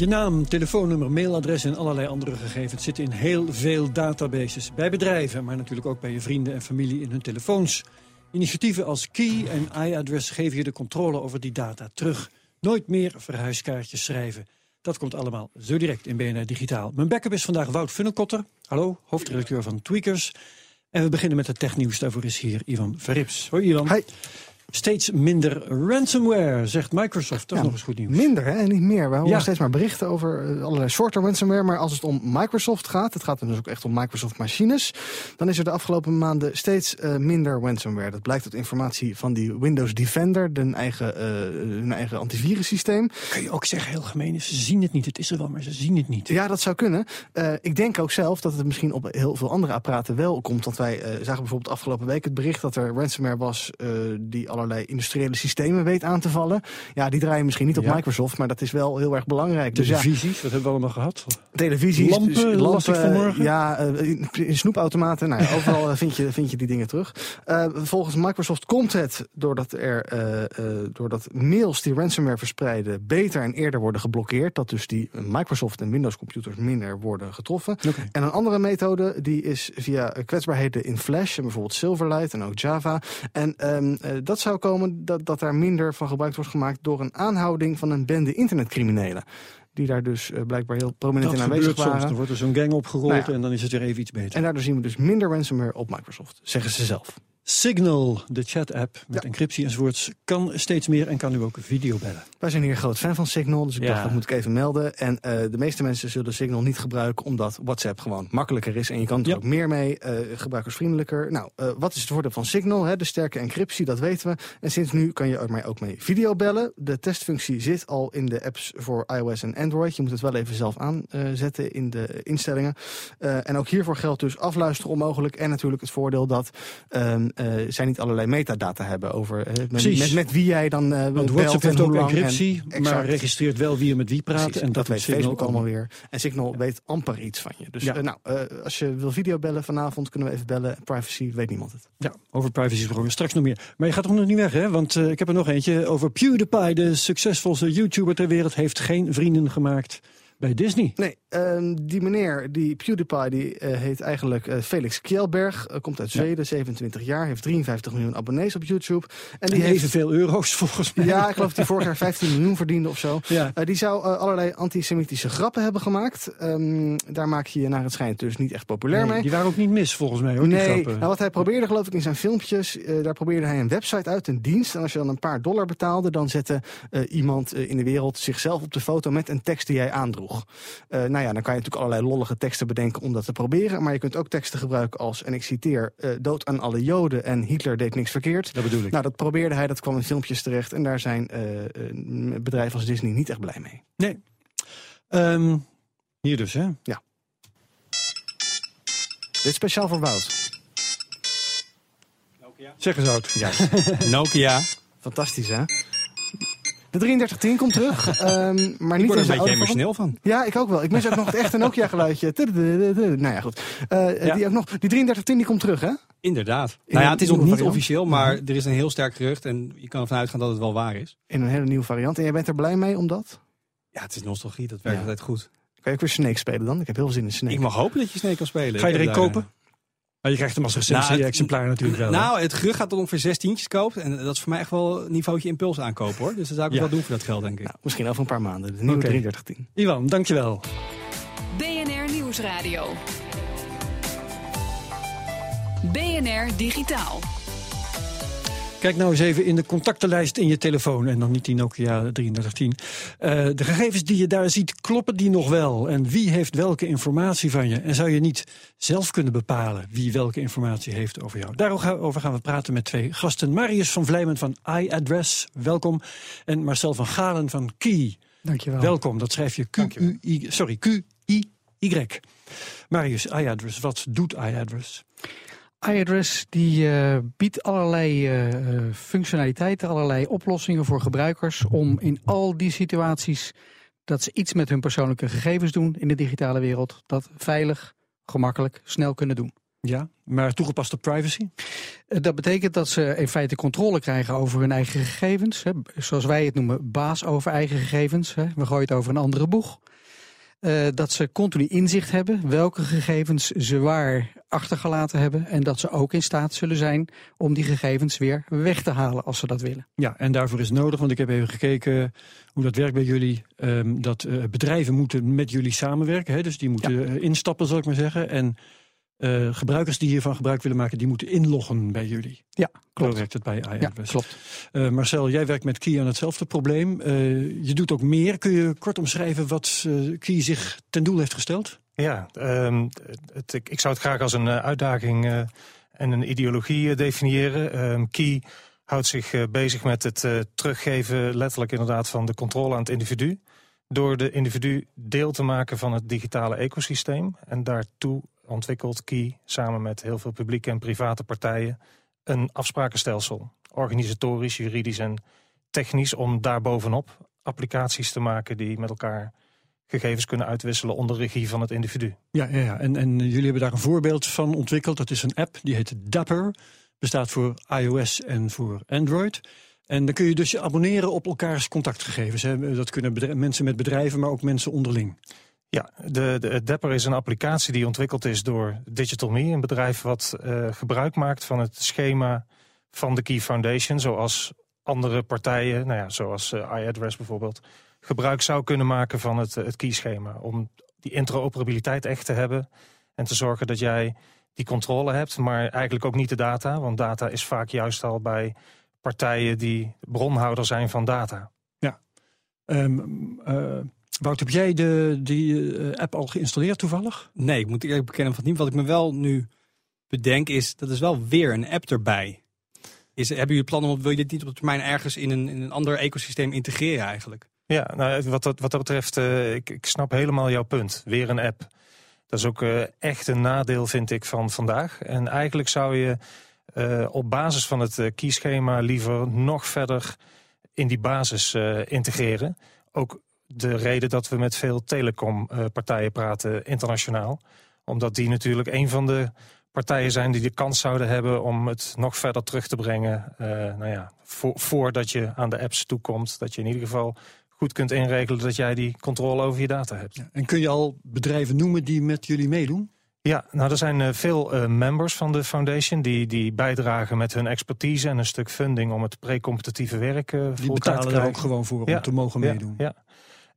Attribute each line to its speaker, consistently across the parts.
Speaker 1: Je naam, telefoonnummer, mailadres en allerlei andere gegevens zitten in heel veel databases. Bij bedrijven, maar natuurlijk ook bij je vrienden en familie in hun telefoons. Initiatieven als Key en iAddress geven je de controle over die data terug. Nooit meer verhuiskaartjes schrijven. Dat komt allemaal zo direct in BNR Digitaal. Mijn backup is vandaag Wout Funnekotter. Hallo, hoofdredacteur van Tweakers. En we beginnen met het technieuws. Daarvoor is hier Ivan Verrips. Hoi Ivan.
Speaker 2: Hi.
Speaker 1: Steeds minder ransomware, zegt Microsoft. Dat is nog eens goed nieuws.
Speaker 2: Minder, hè? niet meer. We horen
Speaker 1: Ja.
Speaker 2: steeds maar berichten over eh, allerlei soorten ransomware. Maar als het om Microsoft gaat, het gaat dus ook echt om Microsoft machines... dan is er de afgelopen maanden steeds eh, minder ransomware. Dat blijkt uit informatie van die Windows Defender, hun eigen, eh, hun eigen antivirussysteem.
Speaker 1: Kun je ook zeggen, heel gemeen is, ze zien het niet. Het is er wel, maar ze zien het niet.
Speaker 2: Ja, dat zou kunnen. Eh, ik denk ook zelf dat het misschien op heel veel andere apparaten wel komt. Want wij eh, zagen bijvoorbeeld afgelopen week het bericht dat er ransomware was... eh, die allerlei industriële systemen weet aan te vallen. Ja, die draaien misschien niet op
Speaker 1: Ja.
Speaker 2: Microsoft, maar dat is wel heel erg belangrijk. Dus ja,
Speaker 1: Televisies, wat hebben we allemaal gehad?
Speaker 2: televisies,
Speaker 1: Lampen,
Speaker 2: dus
Speaker 1: las ik vanmorgen.
Speaker 2: Ja, eh, in, in snoepautomaten. Nou, ja, overal eh, vind, je, vind je die dingen terug. Eh, volgens Microsoft komt het doordat, er, doordat mails die ransomware verspreiden... beter en eerder worden geblokkeerd. Dat dus die Microsoft en Windows computers minder worden getroffen. En een andere methode die is via kwetsbaarheden in Flash... en bijvoorbeeld Silverlight en ook Java. En ehm, eh, dat zou komen dat, dat daar minder van gebruik wordt gemaakt... door een aanhouding van een bende internetcriminelen. Die daar dus eh, blijkbaar heel prominent
Speaker 1: Dat
Speaker 2: in aanwezig
Speaker 1: gebeurt soms.
Speaker 2: waren.
Speaker 1: Dan wordt er zo'n gang opgerold
Speaker 2: Nou ja.
Speaker 1: en dan is het weer even iets beter.
Speaker 2: En daardoor zien we dus minder ransomware op Microsoft, zeggen ze zelf.
Speaker 1: Signal, de chat-app met
Speaker 2: Ja.
Speaker 1: encryptie enzovoorts, kan steeds meer en kan nu ook video bellen.
Speaker 2: Wij zijn hier groot fan van Signal, dus ik
Speaker 1: Ja.
Speaker 2: dacht dat moet ik even melden. En eh, de meeste mensen zullen Signal niet gebruiken omdat WhatsApp gewoon makkelijker is. En je kan er
Speaker 1: Ja.
Speaker 2: ook meer mee, eh, gebruikersvriendelijker. Nou, eh, wat is het voordeel van Signal? Hè? De sterke encryptie, dat weten we. En sinds nu kan je ermee ook mee video bellen. De testfunctie zit al in de apps voor iOS en Android. Je moet het wel even zelf aanzetten in de instellingen. Eh, en ook hiervoor geldt dus afluisteren onmogelijk. En natuurlijk het voordeel dat ehm, eh, zij niet allerlei metadata hebben over eh, met, met, wie jij dan eh
Speaker 1: Want WhatsApp heeft ook
Speaker 2: en-
Speaker 1: encryptie, maar registreert wel wie er met wie praat.
Speaker 2: Precies,
Speaker 1: en
Speaker 2: dat, weet
Speaker 1: Signal
Speaker 2: Facebook
Speaker 1: ook
Speaker 2: allemaal weer. En Signal weet amper iets van je. Dus
Speaker 1: Ja.
Speaker 2: nou, als je wil videobellen vanavond, kunnen we even bellen. Privacy, weet niemand het.
Speaker 1: Ja, over privacy gesproken. Straks nog meer. Maar je gaat toch nog niet weg, hè? Want ik heb er nog eentje over PewDiePie. De succesvolste YouTuber ter wereld heeft geen vrienden gemaakt bij Disney.
Speaker 2: Nee, ehm, die meneer, die PewDiePie, die eh, heet eigenlijk eh, Felix Kjellberg. Eh, komt uit
Speaker 1: Ja.
Speaker 2: Zweden, 27 jaar. Heeft 53 miljoen abonnees op YouTube. En
Speaker 1: En
Speaker 2: die heeft...
Speaker 1: evenveel euro's volgens mij.
Speaker 2: Ja, ik geloof dat hij vorig jaar 15 miljoen verdiende of zo.
Speaker 1: Ja.
Speaker 2: Die zou allerlei antisemitische grappen hebben gemaakt. Ehm, daar maak je je naar het schijnt dus niet echt populair
Speaker 1: Nee,
Speaker 2: mee.
Speaker 1: die waren ook niet mis volgens mij hoor, die
Speaker 2: Nee,
Speaker 1: grappen.
Speaker 2: nou, wat hij probeerde geloof ik in zijn filmpjes, daar probeerde hij een website uit, een dienst. En als je dan een paar dollar betaalde, dan zette iemand in de wereld zichzelf op de foto met een tekst die jij aandroeg. Eh, nou ja, dan kan je natuurlijk allerlei lollige teksten bedenken om dat te proberen. Maar je kunt ook teksten gebruiken als, en ik citeer, eh, dood aan alle joden en Hitler deed niks verkeerd.
Speaker 1: Dat bedoel ik.
Speaker 2: Nou, dat probeerde hij, dat kwam in filmpjes terecht. En daar zijn eh, eh, bedrijven als Disney niet echt blij mee.
Speaker 1: Nee. Ehm, hier dus, hè?
Speaker 2: Dit is speciaal voor Wout.
Speaker 1: Zeg eens oud.
Speaker 2: Ja,
Speaker 3: Nokia.
Speaker 2: fantastisch hè? De 3310 komt terug, ehm, maar niet
Speaker 3: word er een beetje emotioneel van.
Speaker 2: Ja, ik ook wel. Ik mis ook nog het echte Nokia geluidje. Nou ja, goed. Eh,
Speaker 1: Ja.
Speaker 2: Die, ook nog, die 3310 die komt terug, hè?
Speaker 3: Inderdaad.
Speaker 2: In
Speaker 3: nou ja, het is nog niet officieel, maar er is een heel sterk gerucht. En je kan ervan uitgaan dat het wel waar is.
Speaker 2: In een hele nieuwe variant. En jij bent er blij mee, omdat?
Speaker 3: Ja, het is nostalgie. Dat werkt
Speaker 2: Ja.
Speaker 3: altijd goed.
Speaker 2: Kan je ook weer Snake spelen dan? Ik heb heel veel zin in Snake.
Speaker 3: Ik mag hopen dat je Snake kan spelen.
Speaker 1: Ga je er
Speaker 3: daar,
Speaker 1: kopen? Maar je krijgt hem als recensie
Speaker 3: Nou,
Speaker 1: natuurlijk wel.
Speaker 3: Nou, het gerucht gaat tot ongeveer zes tientjes koopt. En dat is voor mij echt wel een niveautje impuls aankopen hoor. Dus dat zou ik
Speaker 1: Ja.
Speaker 3: wel doen voor dat geld, denk ik.
Speaker 2: Nou, misschien over een paar maanden. De nieuwe
Speaker 1: Oké.
Speaker 2: 3310.
Speaker 1: Ivan, dankjewel.
Speaker 4: BNR Nieuwsradio. BNR Digitaal.
Speaker 1: Kijk nou eens even in de contactenlijst in je telefoon. En dan niet die Nokia 3310. Eh, de gegevens die je daar ziet, kloppen die nog wel? En wie heeft welke informatie van je? En zou je niet zelf kunnen bepalen wie welke informatie heeft over jou? Daarover gaan we praten met twee gasten. Marius van Vlijmen van iAddress, welkom. En Marcel van Galen van Key.
Speaker 5: Dankjewel.
Speaker 1: Welkom, dat schrijf je Q-U-I, sorry, Q-I-Y. Marius, iAddress, wat doet iAddress?
Speaker 5: iAddress die uh, biedt allerlei uh, functionaliteiten, allerlei oplossingen voor gebruikers om in al die situaties dat ze iets met hun persoonlijke gegevens doen in de digitale wereld, dat veilig, gemakkelijk, snel kunnen doen.
Speaker 1: Ja, maar toegepaste privacy?
Speaker 5: Dat betekent dat ze in feite controle krijgen over hun eigen gegevens. Hè. Zoals wij het noemen, baas over eigen gegevens. Hè. We gooien het over een andere boeg. Uh, dat ze continu inzicht hebben welke gegevens ze waar achtergelaten hebben. En dat ze ook in staat zullen zijn om die gegevens weer weg te halen als ze dat willen.
Speaker 1: Ja, en daarvoor is nodig, want ik heb even gekeken hoe dat werkt bij jullie. Um, dat uh, bedrijven moeten met jullie samenwerken. Hè, dus die moeten ja. uh, instappen, zal ik maar zeggen. En uh, gebruikers die hiervan gebruik willen maken, die moeten inloggen bij jullie.
Speaker 5: Ja, klopt.
Speaker 1: Zo werkt het bij iAdress.
Speaker 5: Ja, klopt.
Speaker 1: Uh, Marcel, jij werkt met Key aan hetzelfde probleem. Uh, je doet ook meer. Kun je kort omschrijven wat Key zich ten doel heeft gesteld?
Speaker 6: Ja, um, het, ik, ik, zou het graag als een uitdaging en een ideologie definiëren. Um, Key houdt zich bezig met het teruggeven, letterlijk inderdaad, van de controle aan het individu. Door de individu deel te maken van het digitale ecosysteem. En daartoe ontwikkelt Key samen met heel veel publieke en private partijen een afsprakenstelsel. Organisatorisch, juridisch en technisch om daarbovenop applicaties te maken die met elkaar gegevens kunnen uitwisselen onder regie van het individu.
Speaker 1: Ja, ja, ja. En, en jullie hebben daar een voorbeeld van ontwikkeld. Dat is een app, die heet Dapper. Bestaat voor iOS en voor Android. En dan kun je dus je abonneren op elkaars contactgegevens. Dat kunnen mensen met bedrijven, maar ook mensen onderling.
Speaker 6: Ja, de, de is een applicatie die ontwikkeld is door Digital Me, een bedrijf wat uh, gebruik maakt van het schema van de Key Foundation, zoals andere partijen, nou ja, zoals uh, iAddress bijvoorbeeld, gebruik zou kunnen maken van het, het key-schema. Om die interoperabiliteit echt te hebben en te zorgen dat jij die controle hebt, maar eigenlijk ook niet de data, want data is vaak juist al bij partijen die bronhouder zijn van data.
Speaker 1: Ja. Uh... Wout, heb jij de, die uh, app al geïnstalleerd toevallig?
Speaker 3: Nee, ik moet eerlijk bekennen van niet. Wat ik me wel nu bedenk is, dat is wel weer een app erbij. Is, hebben jullie plannen om, wil je dit niet op termijn ergens in een, in een ander ecosysteem integreren eigenlijk?
Speaker 6: Ja, nou, wat, dat, wat dat betreft, uh, ik, ik snap helemaal jouw punt. Weer een app. Dat is ook uh, echt een nadeel, vind ik, van vandaag. En eigenlijk zou je op basis van het keyschema liever nog verder in die basis integreren. Ook de reden dat we met veel telecompartijen praten internationaal. Omdat die natuurlijk een van de partijen zijn die de kans zouden hebben om het nog verder terug te brengen. Uh, nou ja, voor, voordat je aan de apps toekomt. Dat je in ieder geval goed kunt inregelen dat jij die controle over je data hebt. Ja,
Speaker 1: en kun je al bedrijven noemen die met jullie meedoen?
Speaker 6: Ja, nou er zijn uh, veel uh, members van de foundation die, die bijdragen met hun expertise en een stuk funding om het pre-competitieve werk uh,
Speaker 1: Die betalen er ook gewoon voor
Speaker 6: ja,
Speaker 1: om te mogen
Speaker 6: ja,
Speaker 1: meedoen.
Speaker 6: Ja.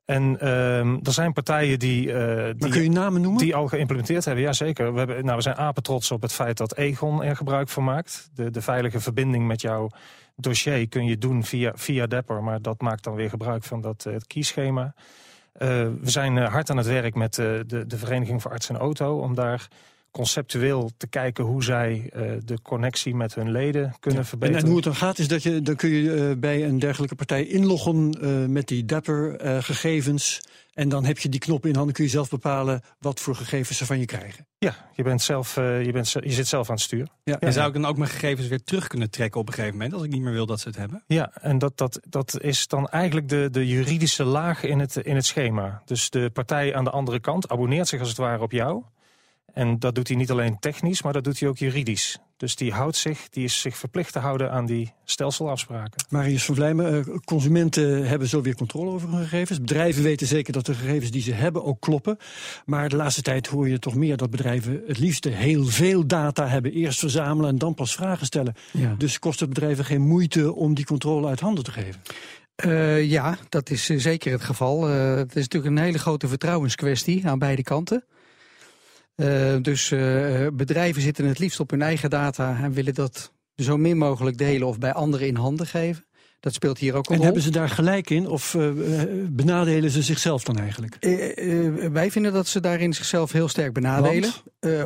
Speaker 6: En um, er zijn partijen die, uh, die,
Speaker 1: kun je namen noemen?
Speaker 6: die al geïmplementeerd hebben. Jazeker. We, hebben, nou, we zijn apetrots op het feit dat Egon er gebruik van maakt. De, de veilige verbinding met jouw dossier kun je doen via, via Dapper. Maar dat maakt dan weer gebruik van dat uh, het kieschema. Uh, we zijn hard aan het werk met de, de Vereniging voor Arts en Auto. Om daar conceptueel te kijken hoe zij uh, de connectie met hun leden kunnen
Speaker 1: ja.
Speaker 6: verbeteren.
Speaker 1: En, en, hoe het dan gaat is dat je dan kun je uh, bij een dergelijke partij inloggen uh, met die Dapper gegevens. En dan heb je die knop in handen, kun je zelf bepalen wat voor gegevens ze van je krijgen.
Speaker 6: Ja, je, bent zelf, je, bent, je zit zelf aan het stuur.
Speaker 3: Ja. En zou ik dan ook mijn gegevens weer terug kunnen trekken op een gegeven moment, als ik niet meer wil dat ze het hebben?
Speaker 6: Ja, en dat, dat, dat is dan eigenlijk de, de juridische laag in het, in het schema. Dus de partij aan de andere kant abonneert zich als het ware op jou. En dat doet hij niet alleen technisch, maar dat doet hij ook juridisch. Dus die houdt zich, die is zich verplicht te houden aan die stelselafspraken.
Speaker 1: Marius van Vlijmen, consumenten hebben zo weer controle over hun gegevens. Bedrijven weten zeker dat de gegevens die ze hebben ook kloppen. Maar de laatste tijd hoor je toch meer dat bedrijven het liefste heel veel data hebben. Eerst verzamelen en dan pas vragen stellen. Ja. Dus kost het bedrijven geen moeite om die controle uit handen te geven?
Speaker 5: Uh, ja, dat is zeker het geval. Uh, het is natuurlijk een hele grote vertrouwenskwestie aan beide kanten. Uh, dus uh, bedrijven zitten het liefst op hun eigen data en willen dat zo min mogelijk delen of bij anderen in handen geven. Dat speelt hier ook een
Speaker 1: en
Speaker 5: rol.
Speaker 1: hebben ze daar gelijk in of uh, benadelen ze zichzelf dan eigenlijk?
Speaker 5: wij vinden dat ze daarin zichzelf heel sterk benadelen.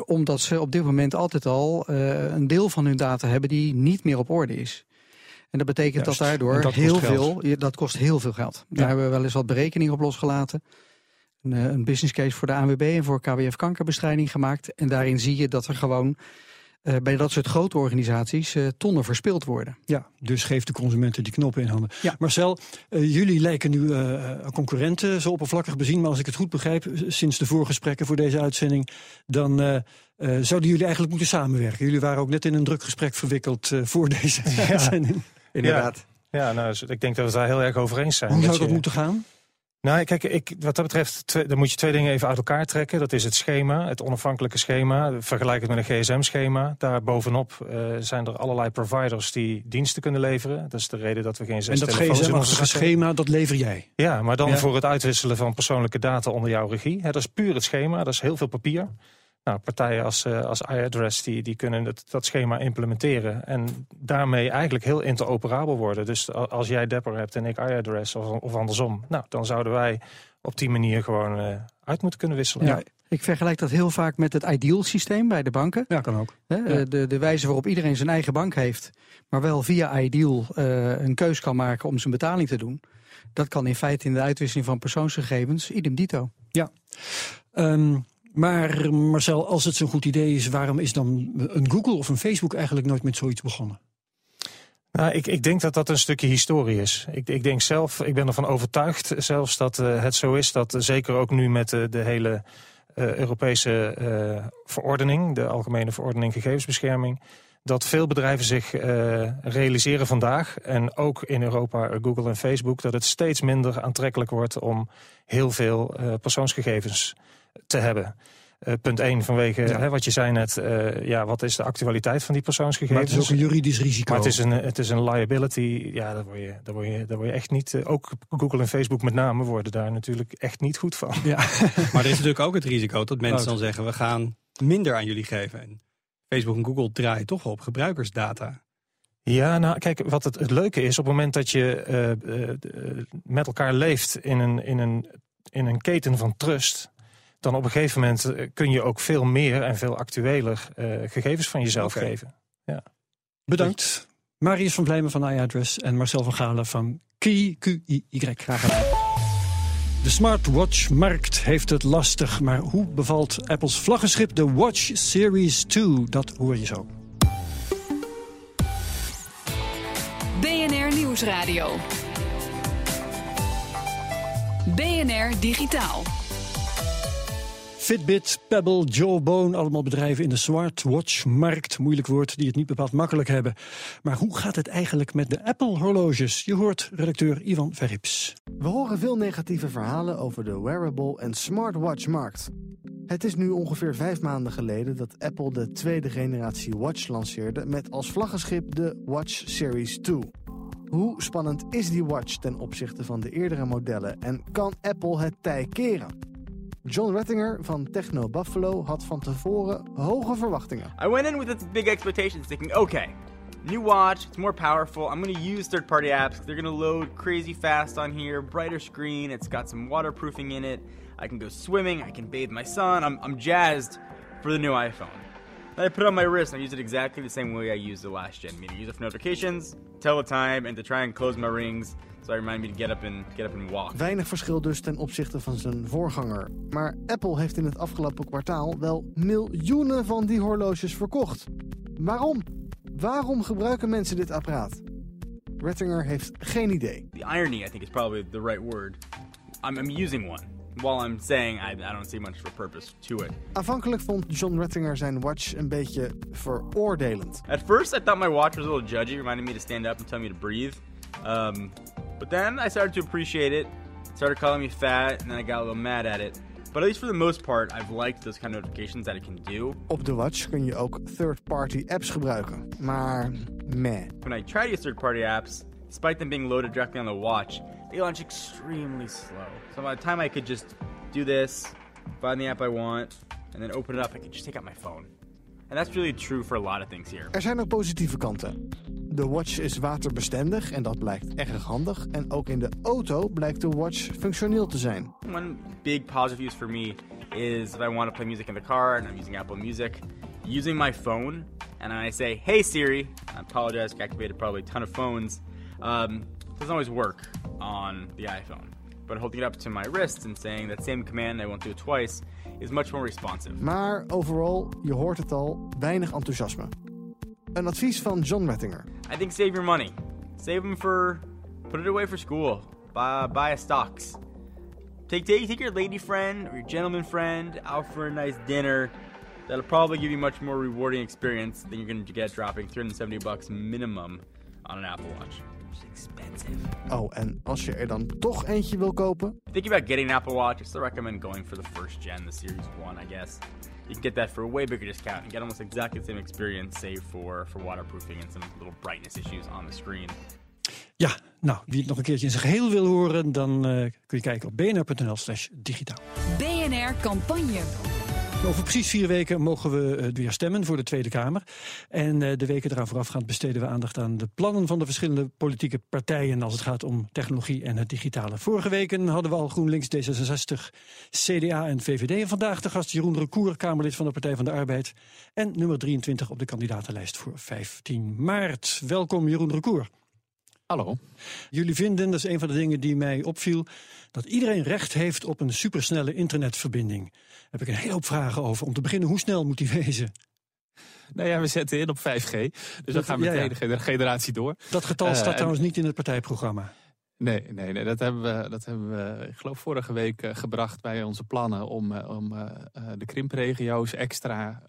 Speaker 5: omdat ze op dit moment altijd al een deel van hun data hebben die niet meer op orde is. En dat betekent
Speaker 1: Juist.
Speaker 5: dat daardoor
Speaker 1: dat
Speaker 5: heel
Speaker 1: geld.
Speaker 5: veel, dat kost heel veel geld. Daar
Speaker 1: Ja.
Speaker 5: hebben we wel eens wat berekeningen op losgelaten. Een, eh, een business case voor de ANWB en voor KWF kankerbestrijding gemaakt. En daarin zie je dat er gewoon eh, bij dat soort grote organisaties eh, tonnen verspild worden.
Speaker 1: Ja, dus geef de consumenten die knoppen in handen.
Speaker 5: Ja.
Speaker 1: Marcel, jullie lijken nu eh, concurrenten, zo oppervlakkig bezien. Maar als ik het goed begrijp, sinds de voorgesprekken voor deze uitzending... dan eh, eh, zouden jullie eigenlijk moeten samenwerken. Jullie waren ook net in een druk gesprek verwikkeld eh, voor deze uitzending.
Speaker 5: Inderdaad.
Speaker 6: Ja, nou, ik denk dat we het daar heel erg over eens zijn.
Speaker 1: Hoe zou
Speaker 6: Dat
Speaker 1: dat
Speaker 6: je-
Speaker 1: moeten gaan?
Speaker 6: Nou, kijk, ik, wat dat betreft, twee- dan moet je twee dingen even uit elkaar trekken. Dat is het schema, het onafhankelijke schema. Vergelijk het met een gsm-schema. Daar bovenop eh, zijn er allerlei providers die diensten kunnen leveren. Dat is de reden dat we geen zes
Speaker 1: En dat
Speaker 6: telefoons in onze
Speaker 1: gsm-achtige
Speaker 6: zak hebben.
Speaker 1: schema, dat lever jij.
Speaker 6: Ja, maar dan
Speaker 1: Ja.
Speaker 6: voor het uitwisselen van persoonlijke data onder jouw regie. Hè, dat is puur het schema, dat is heel veel papier. Nou, partijen als, eh, als iAddress die, die kunnen dat, dat schema implementeren. En daarmee eigenlijk heel interoperabel worden. Dus als jij Dapper hebt en ik iAddress of, of andersom. Nou, dan zouden wij op die manier gewoon eh, uit moeten kunnen wisselen.
Speaker 1: Ja.
Speaker 5: Ik vergelijk dat heel vaak met het ideal systeem bij de banken.
Speaker 1: Ja, kan ook.
Speaker 5: Hè, De, de wijze waarop iedereen zijn eigen bank heeft, maar wel via Ideal eh, een keus kan maken om zijn betaling te doen. Dat kan in feite in de uitwisseling van persoonsgegevens idem dito.
Speaker 1: Ehm, maar Marcel, als het zo'n goed idee is, waarom is dan een Google of een Facebook eigenlijk nooit met zoiets begonnen?
Speaker 6: Nou, ik, ik denk dat dat een stukje historie is. Ik, ik denk zelf, ik ben ervan overtuigd zelfs dat eh, het zo is dat eh, zeker ook nu met eh, de hele Europese verordening, de Algemene Verordening Gegevensbescherming, dat veel bedrijven zich realiseren vandaag, en ook in Europa, Google en Facebook, dat het steeds minder aantrekkelijk wordt om heel veel persoonsgegevens te hebben. Eh, punt 1 vanwege
Speaker 1: Ja.
Speaker 6: hè, wat je zei net, eh, ja, wat is de actualiteit van die
Speaker 1: Maar
Speaker 6: persoonsgegevens?
Speaker 1: het is ook een juridisch risico.
Speaker 6: Maar het is een, het is een liability. Ja, daar word je, daar word je, daar word je echt niet. eh, Ook Google en Facebook met name worden daar natuurlijk echt niet goed van.
Speaker 1: Ja.
Speaker 3: Maar er is natuurlijk ook het risico dat mensen dan zeggen... we gaan minder aan jullie geven. En Facebook en Google draaien toch op gebruikersdata.
Speaker 6: Ja, nou kijk, wat het, het leuke is, op het moment dat je eh, eh, eh, met elkaar leeft in een, in, een, in een keten van trust. Dan op een gegeven moment eh, kun je ook veel meer en veel actueler eh, gegevens van jezelf geven.
Speaker 1: Bedankt. Marius van Blijmen van iAddress en Marcel van Galen van Key, Q-I-Y. Graag gedaan. De smartwatch-markt heeft het lastig, maar hoe bevalt Apples vlaggenschip de Watch Series 2? Dat hoor je zo.
Speaker 4: BNR Nieuwsradio. BNR Digitaal.
Speaker 1: Fitbit, Pebble, Jawbone, allemaal bedrijven in de smartwatch-markt. Moeilijk woord die het niet bepaald makkelijk hebben. Maar hoe gaat het eigenlijk met de Apple-horloges? Je hoort redacteur Ivan Verrips.
Speaker 2: We horen veel negatieve verhalen over de wearable en smartwatch-markt. Het is nu ongeveer vijf maanden geleden dat Apple de tweede generatie watch lanceerde met als vlaggenschip de Watch Series 2. Hoe spannend is die watch ten opzichte van de eerdere modellen en kan Apple het tij keren? John Rettinger van Techno Buffalo had van tevoren hoge verwachtingen.
Speaker 7: I went in with its big expectations, thinking, okay, new watch, it's more powerful. I'm gonna use third-party apps. They're gonna load crazy fast on here, brighter screen. It's got some waterproofing in it. I can go swimming. I can bathe my son. I'm, I'm jazzed for the new iPhone. Then I put it on my wrist and I use it exactly the same way I used the last gen. Meaning, use it for notifications, tell the time, and to try and close my rings. So I remind me to get up and get up and walk.
Speaker 2: Weinig verschil dus ten opzichte van zijn voorganger. Maar Apple heeft in het afgelopen kwartaal wel miljoenen van die horloges verkocht. Waarom? Waarom gebruiken mensen dit apparaat? Rettinger heeft geen idee.
Speaker 7: The irony, I think, is probably the right word. I'm, I'm using one. While I'm saying I, I don't see much of a purpose to it.
Speaker 2: Aanvankelijk vond John Rettinger zijn watch een beetje veroordelend.
Speaker 7: At first, I thought my watch was a little judgy, reminding me to stand up and tell me to breathe. Um, but then I started to appreciate it, started calling me fat, and then I got a little mad at it. But at least for the most part, I've liked those kind of notifications that it can do.
Speaker 2: Op de watch kun je ook third-party apps gebruiken. Maar meh.
Speaker 7: When I try to use third-party apps, despite them being loaded directly on the watch, they launch extremely slow. So by the time I could just do this, find the app I want, and then open it up, I could just take out my phone. And that's really true for a lot of things here.
Speaker 2: Er zijn ook positieve kanten. De watch is waterbestendig en dat blijkt erg handig. En ook in de auto blijkt de watch functioneel te zijn.
Speaker 7: One big positive use for me is if I want to play music in the car and I'm using Apple Music, using my phone and I say, "Hey Siri," I apologize, I activated probably a ton of phones. Um, doesn't always work on the iPhone, but holding it up to my wrist and saying that same command, I won't do it twice, is much more responsive.
Speaker 2: Maar overal, je hoort het al, weinig enthousiasme. Een advies van John Mettinger.
Speaker 7: I think save your money. Save them for, put it away for school. Buy, buy a stocks. Take, take, take your lady friend or your gentleman friend out for a nice dinner. That'll probably give you much more rewarding experience than you're going to get dropping 370 bucks minimum on an Apple Watch.
Speaker 2: Oh, en als je er dan toch eentje wil kopen,
Speaker 7: Thinking about getting an Apple Watch, I still recommend going for the first gen, the Series 1, I guess. You can get that for a way bigger discount and get almost exactly the same experience, save for, for waterproofing and some little brightness issues on the screen.
Speaker 1: Ja, nou, wie het nog een keertje in zijn geheel wil horen... dan eh, kun je kijken op bnr.nl slash digitaal.
Speaker 4: BNR Campagne.
Speaker 1: Over precies vier weken mogen we eh, weer stemmen voor de Tweede Kamer. En eh, de weken eraan voorafgaand besteden we aandacht aan de plannen van de verschillende politieke partijen als het gaat om technologie en het digitale. Vorige weken hadden we al GroenLinks, D66, CDA en VVD. En vandaag de gast Jeroen Recour, Kamerlid van de Partij van de Arbeid. En nummer 23 op de kandidatenlijst voor 15 maart. Welkom Jeroen Recour.
Speaker 8: Hallo.
Speaker 1: Jullie vinden, dat is een van de dingen die mij opviel, dat iedereen recht heeft op een supersnelle internetverbinding. Daar heb ik een hele hoop vragen over. Om te beginnen, hoe snel moet die wezen?
Speaker 8: Nou ja, we zetten in op 5G. Dus dan gaan we
Speaker 1: ja, ja.
Speaker 8: meteen de generatie door.
Speaker 1: Dat getal
Speaker 8: Eh,
Speaker 1: staat
Speaker 8: en-
Speaker 1: trouwens niet in het partijprogramma.
Speaker 8: Nee, nee, nee dat, hebben we, dat hebben we, ik geloof, vorige week eh, gebracht bij onze plannen om, eh, om eh, de krimpregio's extra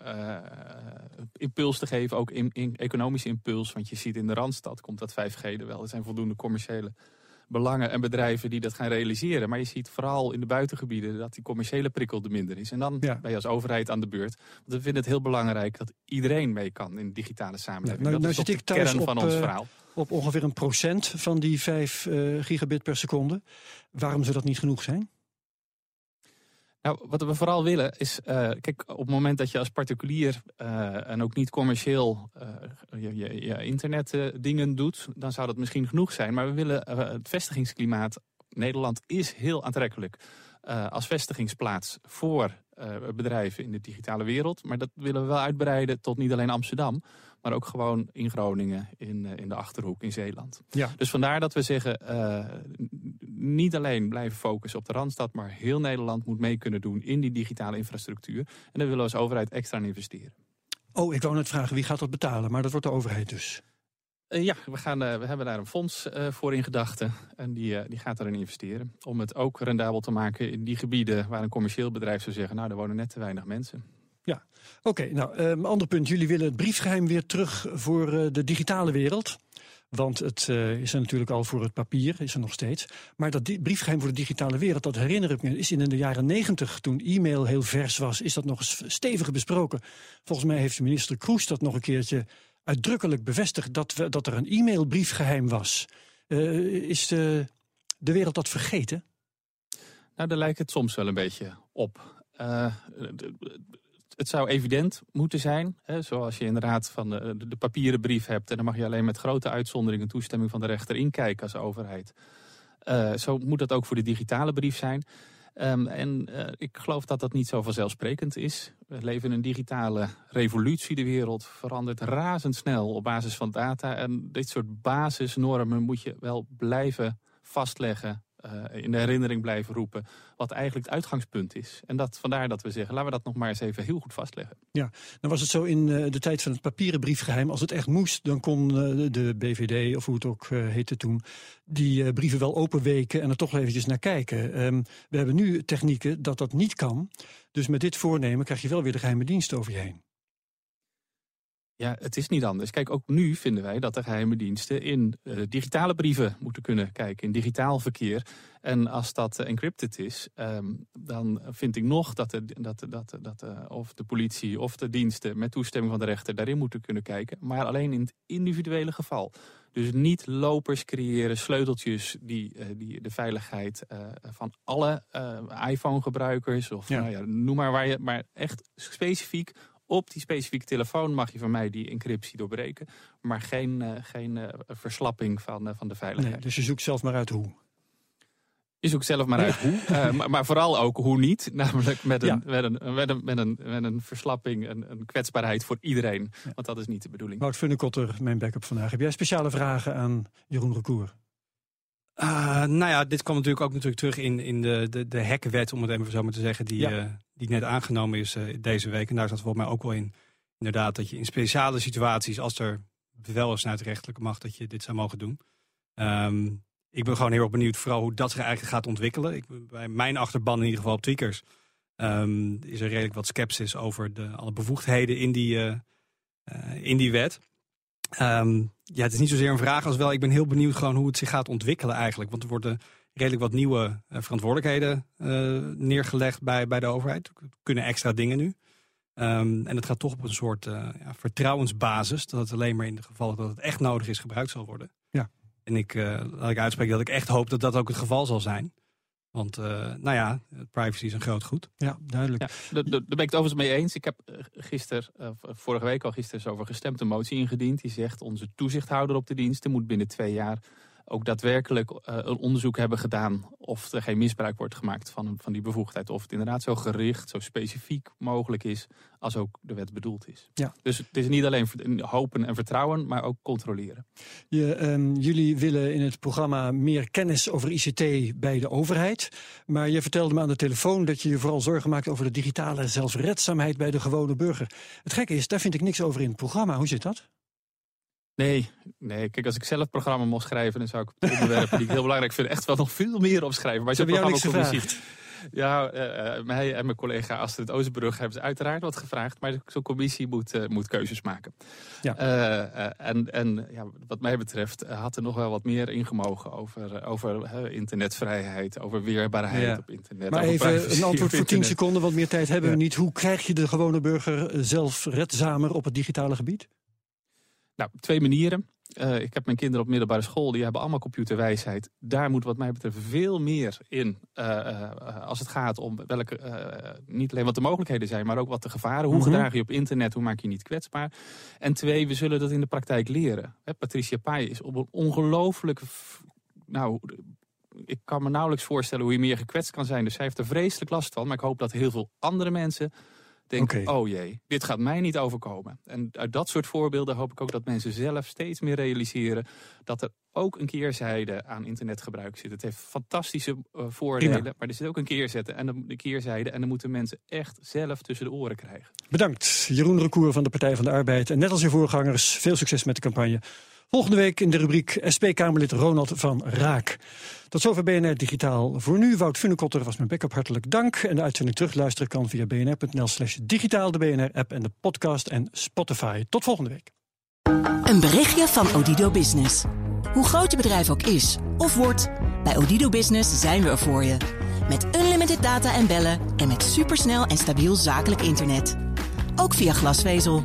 Speaker 8: impuls te geven. Ook in, in economische impuls. Want je ziet in de Randstad komt dat 5G er wel. Er zijn voldoende commerciële belangen en bedrijven die dat gaan realiseren. Maar je ziet vooral in de buitengebieden dat die commerciële prikkel er minder is. En dan
Speaker 1: Ja.
Speaker 8: ben je als overheid aan de beurt. Want we vinden het heel belangrijk dat iedereen mee kan in de digitale samenleving.
Speaker 1: nou-
Speaker 8: dat
Speaker 1: nou
Speaker 8: is
Speaker 1: zit ik
Speaker 8: de
Speaker 1: thuis
Speaker 8: kern van
Speaker 1: op,
Speaker 8: ons
Speaker 1: eh,
Speaker 8: verhaal.
Speaker 1: Op ongeveer een procent van die 5 eh, gigabit per seconde. Waarom zou dat niet genoeg zijn?
Speaker 8: Nou, wat we vooral willen is, eh, kijk, op het moment dat je als particulier eh, en ook niet commercieel eh, je, je, je internetdingen doet, dan zou dat misschien genoeg zijn. Maar we willen het vestigingsklimaat. Nederland is heel aantrekkelijk als vestigingsplaats voor bedrijven in de digitale wereld. Maar dat willen we wel uitbreiden tot niet alleen Amsterdam, maar ook gewoon in Groningen, in, in de achterhoek, in Zeeland.
Speaker 1: Ja.
Speaker 8: Dus vandaar dat we zeggen, niet alleen blijven focussen op de Randstad, maar heel Nederland moet mee kunnen doen in die digitale infrastructuur. En daar willen we als overheid extra aan investeren.
Speaker 1: Oh, ik wou net vragen wie gaat dat betalen, maar dat wordt de overheid dus.
Speaker 8: Eh, ja, we, gaan, eh, we hebben daar een fonds eh, voor in gedachten. En die, die gaat daarin investeren. Om het ook rendabel te maken in die gebieden waar een commercieel bedrijf zou zeggen, nou, daar wonen net te weinig mensen.
Speaker 1: Oké, nou, een ander punt. Jullie willen het briefgeheim weer terug voor de digitale wereld. Want het eh, is er natuurlijk al voor het papier, is er nog steeds. Maar dat briefgeheim voor de digitale wereld, dat herinner ik me, is in de jaren negentig, toen e-mail heel vers was, is dat nog eens stevig besproken. Volgens mij heeft minister Kroes dat nog een keertje uitdrukkelijk bevestigd, dat, we, dat er een e-mailbriefgeheim was. Eh, is de, de wereld dat vergeten?
Speaker 8: Nou, daar lijkt het soms wel een beetje op. D- het zou evident moeten zijn, hè, zoals je inderdaad van de, de, papieren brief hebt... en dan mag je alleen met grote uitzonderingen toestemming van de rechter inkijken als overheid. Eh, zo moet dat ook voor de digitale brief zijn. Ehm, en eh, ik geloof dat dat niet zo vanzelfsprekend is. We leven in een digitale revolutie. De wereld verandert razendsnel op basis van data. En dit soort basisnormen moet je wel blijven vastleggen. Eh, in de herinnering blijven roepen. Wat eigenlijk het uitgangspunt is. En dat, vandaar dat we zeggen, laten we dat nog maar eens even heel goed vastleggen.
Speaker 1: Dan was het zo in eh, de tijd van het papieren briefgeheim. Als het echt moest, dan kon eh, de BVD, of hoe het ook heette toen, die brieven wel openweken en er toch eventjes naar kijken. Ehm, we hebben nu technieken dat dat niet kan. Dus met dit voornemen krijg je wel weer de geheime dienst over je heen.
Speaker 8: Ja, het is niet anders. Kijk, ook nu vinden wij dat de geheime diensten in eh, digitale brieven moeten kunnen kijken, in digitaal verkeer. En als dat encrypted is, ehm, dan vind ik nog dat, de, dat, dat, dat eh, of de politie of de diensten met toestemming van de rechter daarin moeten kunnen kijken. Maar alleen in het individuele geval. Dus niet lopers creëren, sleuteltjes die, eh, die de veiligheid van alle iPhone-gebruikers of
Speaker 1: Ja.
Speaker 8: Nou ja, noem maar waar je, maar echt specifiek op die specifieke telefoon mag je van mij die encryptie doorbreken. Maar geen, eh, geen eh, verslapping van, eh, van de veiligheid.
Speaker 1: Nee, dus je zoekt zelf maar uit hoe.
Speaker 8: Je zoekt zelf maar uit hoe. Uh, maar, maar, vooral ook hoe niet. Namelijk met een,
Speaker 1: Ja.
Speaker 8: met een, met een, met een, met een verslapping, een, een kwetsbaarheid voor iedereen. Want dat is niet de bedoeling.
Speaker 1: Wout Funnekotter, mijn backup vandaag. Heb jij speciale vragen aan Jeroen Recour?
Speaker 3: Uh, nou ja, dit kwam natuurlijk ook natuurlijk terug in, in de, de, de hekkenwet, om het even zo maar te zeggen, die,
Speaker 1: Ja.
Speaker 3: eh, die net aangenomen is eh, deze week. En daar zat volgens mij ook wel in, inderdaad, dat je in speciale situaties, als er bevel is vanuit de rechterlijke macht, dat je dit zou mogen doen. Ehm, ik ben gewoon heel erg benieuwd vooral hoe dat zich eigenlijk gaat ontwikkelen. Ik, bij mijn achterban in ieder geval op tweakers ehm, is er redelijk wat sceptisch over de, alle bevoegdheden in die, eh, eh, in die wet. Ehm, ja, het is niet zozeer een vraag als wel. Ik ben heel benieuwd gewoon hoe het zich gaat ontwikkelen eigenlijk. Want er worden redelijk wat nieuwe eh, verantwoordelijkheden eh, neergelegd bij, bij de overheid. Er kunnen extra dingen nu. Ehm, en het gaat toch op een soort eh, ja, vertrouwensbasis. Dat het alleen maar in de gevallen dat het echt nodig is gebruikt zal worden.
Speaker 1: Ja.
Speaker 3: En ik eh, laat ik uitspreken dat ik echt hoop dat dat ook het geval zal zijn. Want eh, nou ja, privacy is een groot goed.
Speaker 1: Ja, duidelijk.
Speaker 8: Ja, daar, ben ik het overigens mee eens. Ik heb eh, gisteren, eh, vorige week al gisteren over gestemd een motie ingediend. Die zegt onze toezichthouder op de diensten moet binnen twee jaar ook daadwerkelijk eh, een onderzoek hebben gedaan of er geen misbruik wordt gemaakt van, van die bevoegdheid. Of het inderdaad zo gericht, zo specifiek mogelijk is als ook de wet bedoeld is.
Speaker 1: Ja.
Speaker 8: Dus het is niet alleen hopen en vertrouwen, maar ook controleren.
Speaker 1: Je, ehm, jullie willen in het programma meer kennis over ICT bij de overheid. Maar je vertelde me aan de telefoon dat je je vooral zorgen maakt over de digitale zelfredzaamheid bij de gewone burger. Het gekke is, daar vind ik niks over in het programma. Hoe zit dat?
Speaker 8: Nee, nee, kijk, als ik zelf programma mocht schrijven, dan zou ik onderwerpen die ik heel belangrijk vind echt wel nog veel meer opschrijven. Maar
Speaker 1: Ze
Speaker 8: zo'n
Speaker 1: niks
Speaker 8: programmacommissie- Ja, eh, mij en mijn collega Astrid Oosterbrug hebben ze uiteraard wat gevraagd. Maar zo'n commissie moet, eh, moet keuzes maken.
Speaker 1: Ja.
Speaker 8: En en ja, wat mij betreft had er nog wel wat meer ingemogen over, over internetvrijheid, over weerbaarheid
Speaker 3: Ja.
Speaker 8: op internet.
Speaker 1: Maar even een antwoord voor 10
Speaker 8: internet.
Speaker 1: seconden, want meer tijd hebben we niet. Hoe krijg je de gewone burger eh, zelfredzamer op het digitale gebied?
Speaker 8: Nou, twee manieren. Eh, ik heb mijn kinderen op middelbare school, die hebben allemaal computerwijsheid. Daar moet wat mij betreft veel meer in eh, eh, als het gaat om welke, niet alleen wat de mogelijkheden zijn, maar ook wat de gevaren. Hoe
Speaker 1: Mhm.
Speaker 8: gedraag je op internet, hoe maak je niet kwetsbaar. En twee, we zullen dat in de praktijk leren. Hè, Patricia Pai is op een ongelooflijke... f- Nou, ik kan me nauwelijks voorstellen hoe je meer gekwetst kan zijn. Dus zij heeft er vreselijk last van. Maar ik hoop dat heel veel andere mensen
Speaker 1: Oké.
Speaker 8: oh jee, dit gaat mij niet overkomen. En uit dat soort voorbeelden hoop ik ook dat mensen zelf steeds meer realiseren... dat er ook een keerzijde aan internetgebruik zit. Het heeft fantastische eh, voordelen,
Speaker 1: Prima.
Speaker 8: maar er zit ook een keerzijde en de, de keerzijde... en dan moeten mensen echt zelf tussen de oren krijgen.
Speaker 1: Bedankt, Jeroen Recour van de Partij van de Arbeid. En net als uw voorgangers, veel succes met de campagne. Volgende week in de rubriek SP-Kamerlid Ronald van Raak. Tot zover BNR Digitaal. Voor nu, Wout Funnekotter was mijn backup hartelijk dank. En de uitzending terugluisteren kan via bnr.nl slash digitaal, de BNR-app en de podcast en Spotify. Tot volgende week.
Speaker 9: Een berichtje van Odido Business. Hoe groot je bedrijf ook is of wordt, bij Odido Business zijn we er voor je. Met unlimited data en bellen en met supersnel en stabiel zakelijk internet. Ook via glasvezel.